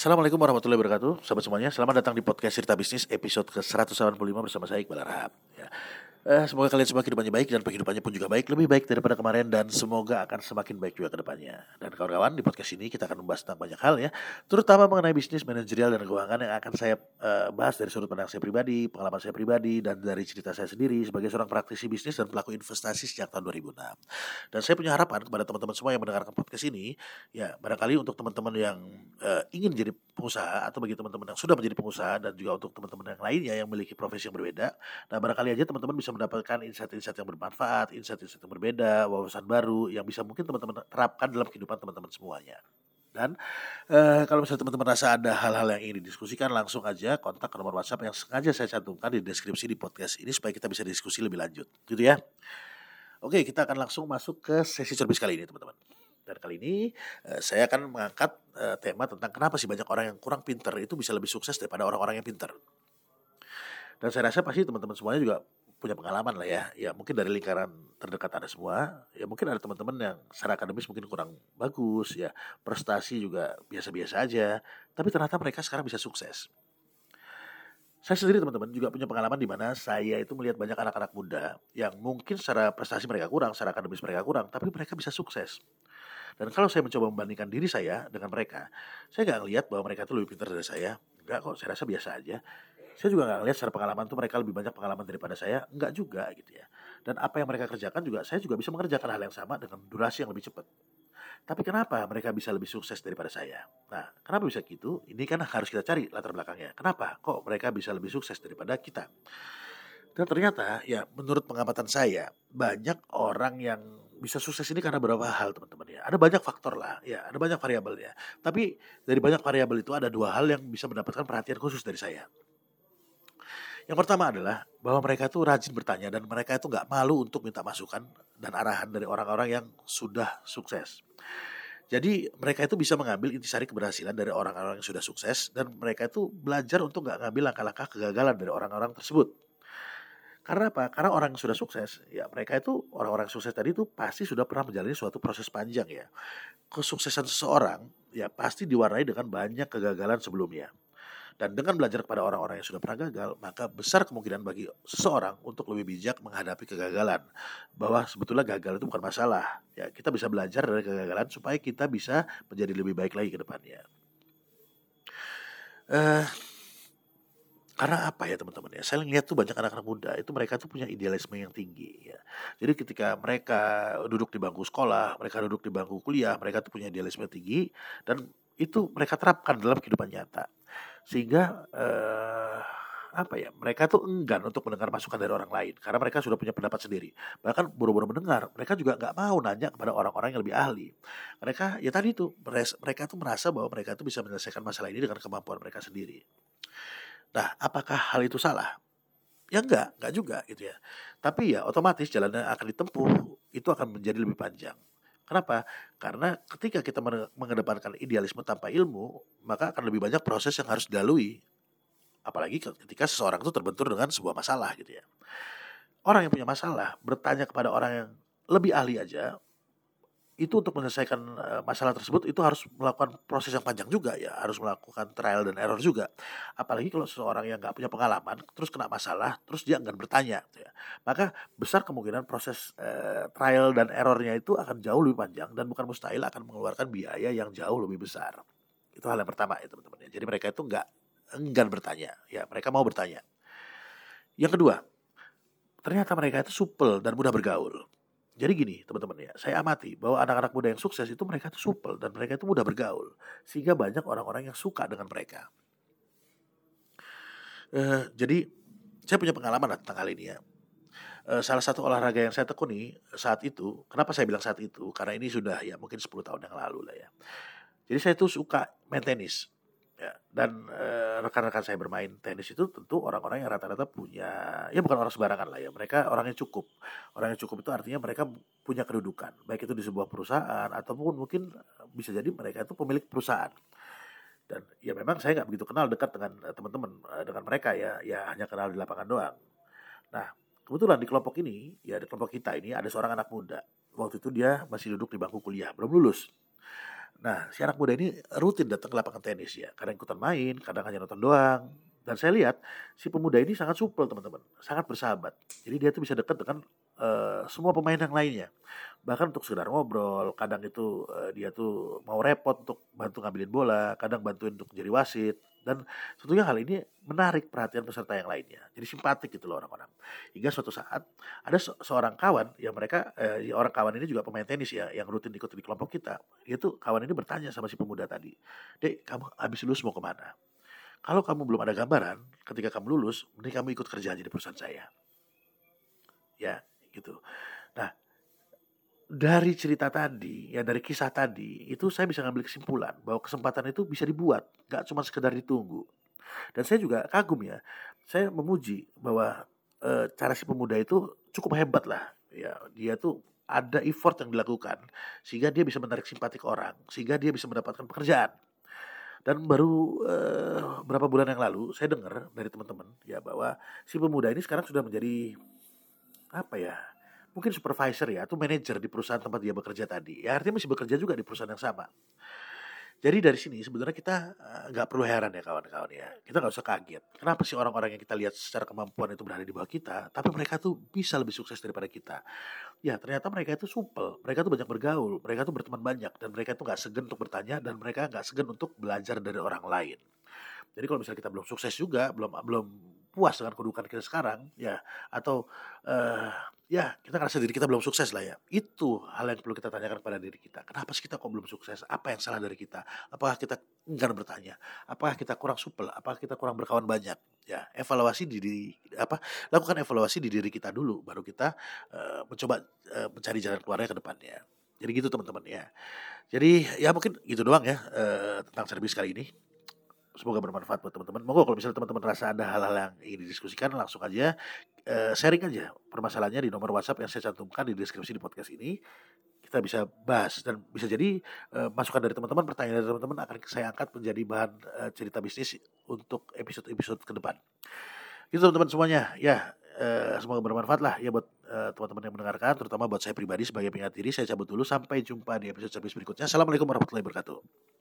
Assalamualaikum warahmatullahi wabarakatuh Sahabat semuanya, selamat datang di podcast Cerita Bisnis episode ke-185 bersama saya Iqbal Arhab ya. Eh, semoga kalian semua kehidupannya baik dan kehidupannya pun juga baik, lebih baik daripada kemarin dan semoga akan semakin baik juga ke depannya. Dan kawan-kawan di podcast ini kita akan membahas tentang banyak hal ya, terutama mengenai bisnis, manajerial dan keuangan yang akan saya uh, bahas dari sudut pandang saya pribadi, pengalaman saya pribadi dan dari cerita saya sendiri sebagai seorang praktisi bisnis dan pelaku investasi sejak tahun 2006. Dan saya punya harapan kepada teman-teman semua yang mendengarkan podcast ini, ya barangkali untuk teman-teman yang uh, ingin jadi pengusaha atau bagi teman-teman yang sudah menjadi pengusaha dan juga untuk teman-teman yang lainnya yang memiliki profesi yang berbeda, nah barangkali aja teman-teman bisa mendapatkan insight-insight yang bermanfaat, insight-insight yang berbeda, wawasan baru yang bisa mungkin teman-teman terapkan dalam kehidupan teman-teman semuanya. Dan uh, kalau misalnya teman-teman rasa ada hal-hal yang ingin didiskusikan, langsung aja kontak ke nomor WhatsApp yang sengaja saya cantumkan di deskripsi di podcast ini supaya kita bisa diskusi lebih lanjut, gitu ya. Oke, kita akan langsung masuk ke sesi cerbis kali ini, teman-teman. Dan kali ini uh, saya akan mengangkat uh, tema tentang kenapa sih banyak orang yang kurang pinter itu bisa lebih sukses daripada orang-orang yang pinter. Dan saya rasa pasti teman-teman semuanya juga punya pengalaman lah ya. Ya mungkin dari lingkaran terdekat ada semua. Ya mungkin ada teman-teman yang secara akademis mungkin kurang bagus ya. Prestasi juga biasa-biasa aja. Tapi ternyata mereka sekarang bisa sukses. Saya sendiri teman-teman juga punya pengalaman di mana saya itu melihat banyak anak-anak muda yang mungkin secara prestasi mereka kurang, secara akademis mereka kurang, tapi mereka bisa sukses. Dan kalau saya mencoba membandingkan diri saya dengan mereka, saya nggak ngelihat bahwa mereka itu lebih pintar dari saya. Enggak kok, saya rasa biasa aja. Saya juga nggak lihat secara pengalaman tuh mereka lebih banyak pengalaman daripada saya. Nggak juga gitu ya. Dan apa yang mereka kerjakan juga saya juga bisa mengerjakan hal yang sama dengan durasi yang lebih cepat. Tapi kenapa mereka bisa lebih sukses daripada saya? Nah kenapa bisa gitu? Ini kan harus kita cari latar belakangnya. Kenapa kok mereka bisa lebih sukses daripada kita? Dan ternyata ya menurut pengamatan saya banyak orang yang bisa sukses ini karena beberapa hal teman-teman ya. Ada banyak faktor lah ya, ada banyak variabel ya. Tapi dari banyak variabel itu ada dua hal yang bisa mendapatkan perhatian khusus dari saya. Yang pertama adalah bahwa mereka itu rajin bertanya dan mereka itu nggak malu untuk minta masukan dan arahan dari orang-orang yang sudah sukses. Jadi mereka itu bisa mengambil intisari keberhasilan dari orang-orang yang sudah sukses dan mereka itu belajar untuk nggak ngambil langkah-langkah kegagalan dari orang-orang tersebut. Karena apa? Karena orang yang sudah sukses, ya mereka itu orang-orang sukses tadi itu pasti sudah pernah menjalani suatu proses panjang ya. Kesuksesan seseorang ya pasti diwarnai dengan banyak kegagalan sebelumnya. Dan dengan belajar kepada orang-orang yang sudah pernah gagal, maka besar kemungkinan bagi seseorang untuk lebih bijak menghadapi kegagalan. Bahwa sebetulnya gagal itu bukan masalah. Ya, kita bisa belajar dari kegagalan supaya kita bisa menjadi lebih baik lagi ke depannya. Uh, karena apa ya teman-teman ya? Saya lihat tuh banyak anak-anak muda itu mereka tuh punya idealisme yang tinggi ya. Jadi ketika mereka duduk di bangku sekolah mereka duduk di bangku kuliah mereka tuh punya idealisme tinggi dan itu mereka terapkan dalam kehidupan nyata. Sehingga uh, apa ya mereka tuh enggan untuk mendengar masukan dari orang lain karena mereka sudah punya pendapat sendiri. Bahkan buru-buru mendengar mereka juga nggak mau nanya kepada orang-orang yang lebih ahli. Mereka ya tadi itu mereka tuh merasa bahwa mereka tuh bisa menyelesaikan masalah ini dengan kemampuan mereka sendiri nah apakah hal itu salah ya enggak enggak juga gitu ya tapi ya otomatis jalannya akan ditempuh itu akan menjadi lebih panjang Kenapa? Karena ketika kita mengedepankan idealisme tanpa ilmu, maka akan lebih banyak proses yang harus dilalui. Apalagi ketika seseorang itu terbentur dengan sebuah masalah gitu ya. Orang yang punya masalah bertanya kepada orang yang lebih ahli aja itu untuk menyelesaikan eh, masalah tersebut itu harus melakukan proses yang panjang juga ya harus melakukan trial dan error juga. Apalagi kalau seseorang yang nggak punya pengalaman terus kena masalah terus dia enggan bertanya gitu ya. Maka besar kemungkinan proses uh, trial dan errornya itu akan jauh lebih panjang dan bukan mustahil akan mengeluarkan biaya yang jauh lebih besar. Itu hal yang pertama ya teman-teman ya. Jadi mereka itu nggak enggan bertanya ya mereka mau bertanya. Yang kedua ternyata mereka itu supel dan mudah bergaul jadi gini teman-teman ya, saya amati bahwa anak-anak muda yang sukses itu mereka itu supel dan mereka itu mudah bergaul. Sehingga banyak orang-orang yang suka dengan mereka. Uh, jadi saya punya pengalaman tentang hal ini ya. Uh, salah satu olahraga yang saya tekuni saat itu, kenapa saya bilang saat itu? Karena ini sudah ya mungkin 10 tahun yang lalu lah ya. Jadi saya tuh suka main tenis. Ya, dan rekan rekan-rekan saya bermain tenis itu tentu orang-orang yang rata-rata punya ya bukan orang sembarangan lah ya mereka orang yang cukup. Orang yang cukup itu artinya mereka punya kedudukan baik itu di sebuah perusahaan ataupun mungkin bisa jadi mereka itu pemilik perusahaan. Dan ya memang saya nggak begitu kenal dekat dengan teman-teman dengan mereka ya ya hanya kenal di lapangan doang. Nah kebetulan di kelompok ini ya di kelompok kita ini ada seorang anak muda. Waktu itu dia masih duduk di bangku kuliah belum lulus Nah, si anak muda ini rutin datang ke lapangan tenis ya. Kadang ikutan main, kadang hanya nonton doang. Dan saya lihat si pemuda ini sangat supel teman-teman, sangat bersahabat. Jadi dia tuh bisa dekat dengan uh, semua pemain yang lainnya. Bahkan untuk sekedar ngobrol, kadang itu uh, dia tuh mau repot untuk bantu ngambilin bola, kadang bantuin untuk jadi wasit. Dan tentunya hal ini menarik perhatian peserta yang lainnya. Jadi simpatik gitu loh orang-orang. Hingga suatu saat ada se seorang kawan yang mereka eh, orang kawan ini juga pemain tenis ya yang rutin ikut di kelompok kita. Itu kawan ini bertanya sama si pemuda tadi, "Dek, kamu habis lulus mau ke mana?" Kalau kamu belum ada gambaran, ketika kamu lulus, mending kamu ikut kerja aja di perusahaan saya. Ya, gitu. Nah, dari cerita tadi, ya dari kisah tadi, itu saya bisa ngambil kesimpulan bahwa kesempatan itu bisa dibuat, gak cuma sekedar ditunggu. Dan saya juga kagum ya, saya memuji bahwa e, cara si pemuda itu cukup hebat lah. Ya, dia tuh ada effort yang dilakukan sehingga dia bisa menarik simpatik orang, sehingga dia bisa mendapatkan pekerjaan. Dan baru uh, berapa bulan yang lalu saya dengar dari teman-teman ya bahwa si pemuda ini sekarang sudah menjadi apa ya? Mungkin supervisor ya atau manajer di perusahaan tempat dia bekerja tadi. Ya artinya masih bekerja juga di perusahaan yang sama. Jadi dari sini sebenarnya kita eh, nggak perlu heran ya kawan-kawan ya. Kita nggak usah kaget. Kenapa sih orang-orang yang kita lihat secara kemampuan itu berada di bawah kita, tapi mereka tuh bisa lebih sukses daripada kita. Ya ternyata mereka itu supel, mereka tuh banyak bergaul, mereka tuh berteman banyak, dan mereka tuh nggak segan untuk bertanya, dan mereka nggak segan untuk belajar dari orang lain. Jadi kalau misalnya kita belum sukses juga, belum belum puas dengan kedudukan kita sekarang, ya atau uh, ya kita ngerasa diri kita belum sukses lah ya. Itu hal yang perlu kita tanyakan kepada diri kita. Kenapa sih kita kok belum sukses? Apa yang salah dari kita? Apakah kita enggan bertanya? Apakah kita kurang supel? Apakah kita kurang berkawan banyak? Ya, evaluasi di diri apa? Lakukan evaluasi di diri kita dulu, baru kita uh, mencoba uh, mencari jalan keluarnya ke depannya. Jadi gitu teman-teman ya. Jadi ya mungkin gitu doang ya uh, tentang servis kali ini. Semoga bermanfaat buat teman-teman. Moga kalau misalnya teman-teman rasa ada hal-hal yang ingin didiskusikan langsung aja uh, sharing aja permasalahannya di nomor WhatsApp yang saya cantumkan di deskripsi di podcast ini. Kita bisa bahas dan bisa jadi uh, masukan dari teman-teman, pertanyaan dari teman-teman akan saya angkat menjadi bahan uh, cerita bisnis untuk episode-episode ke depan. Itu teman-teman semuanya. Ya, uh, semoga bermanfaat lah ya buat teman-teman yang mendengarkan, terutama buat saya pribadi sebagai pengingat diri. Saya cabut dulu sampai jumpa di episode service berikutnya. Assalamualaikum warahmatullahi wabarakatuh.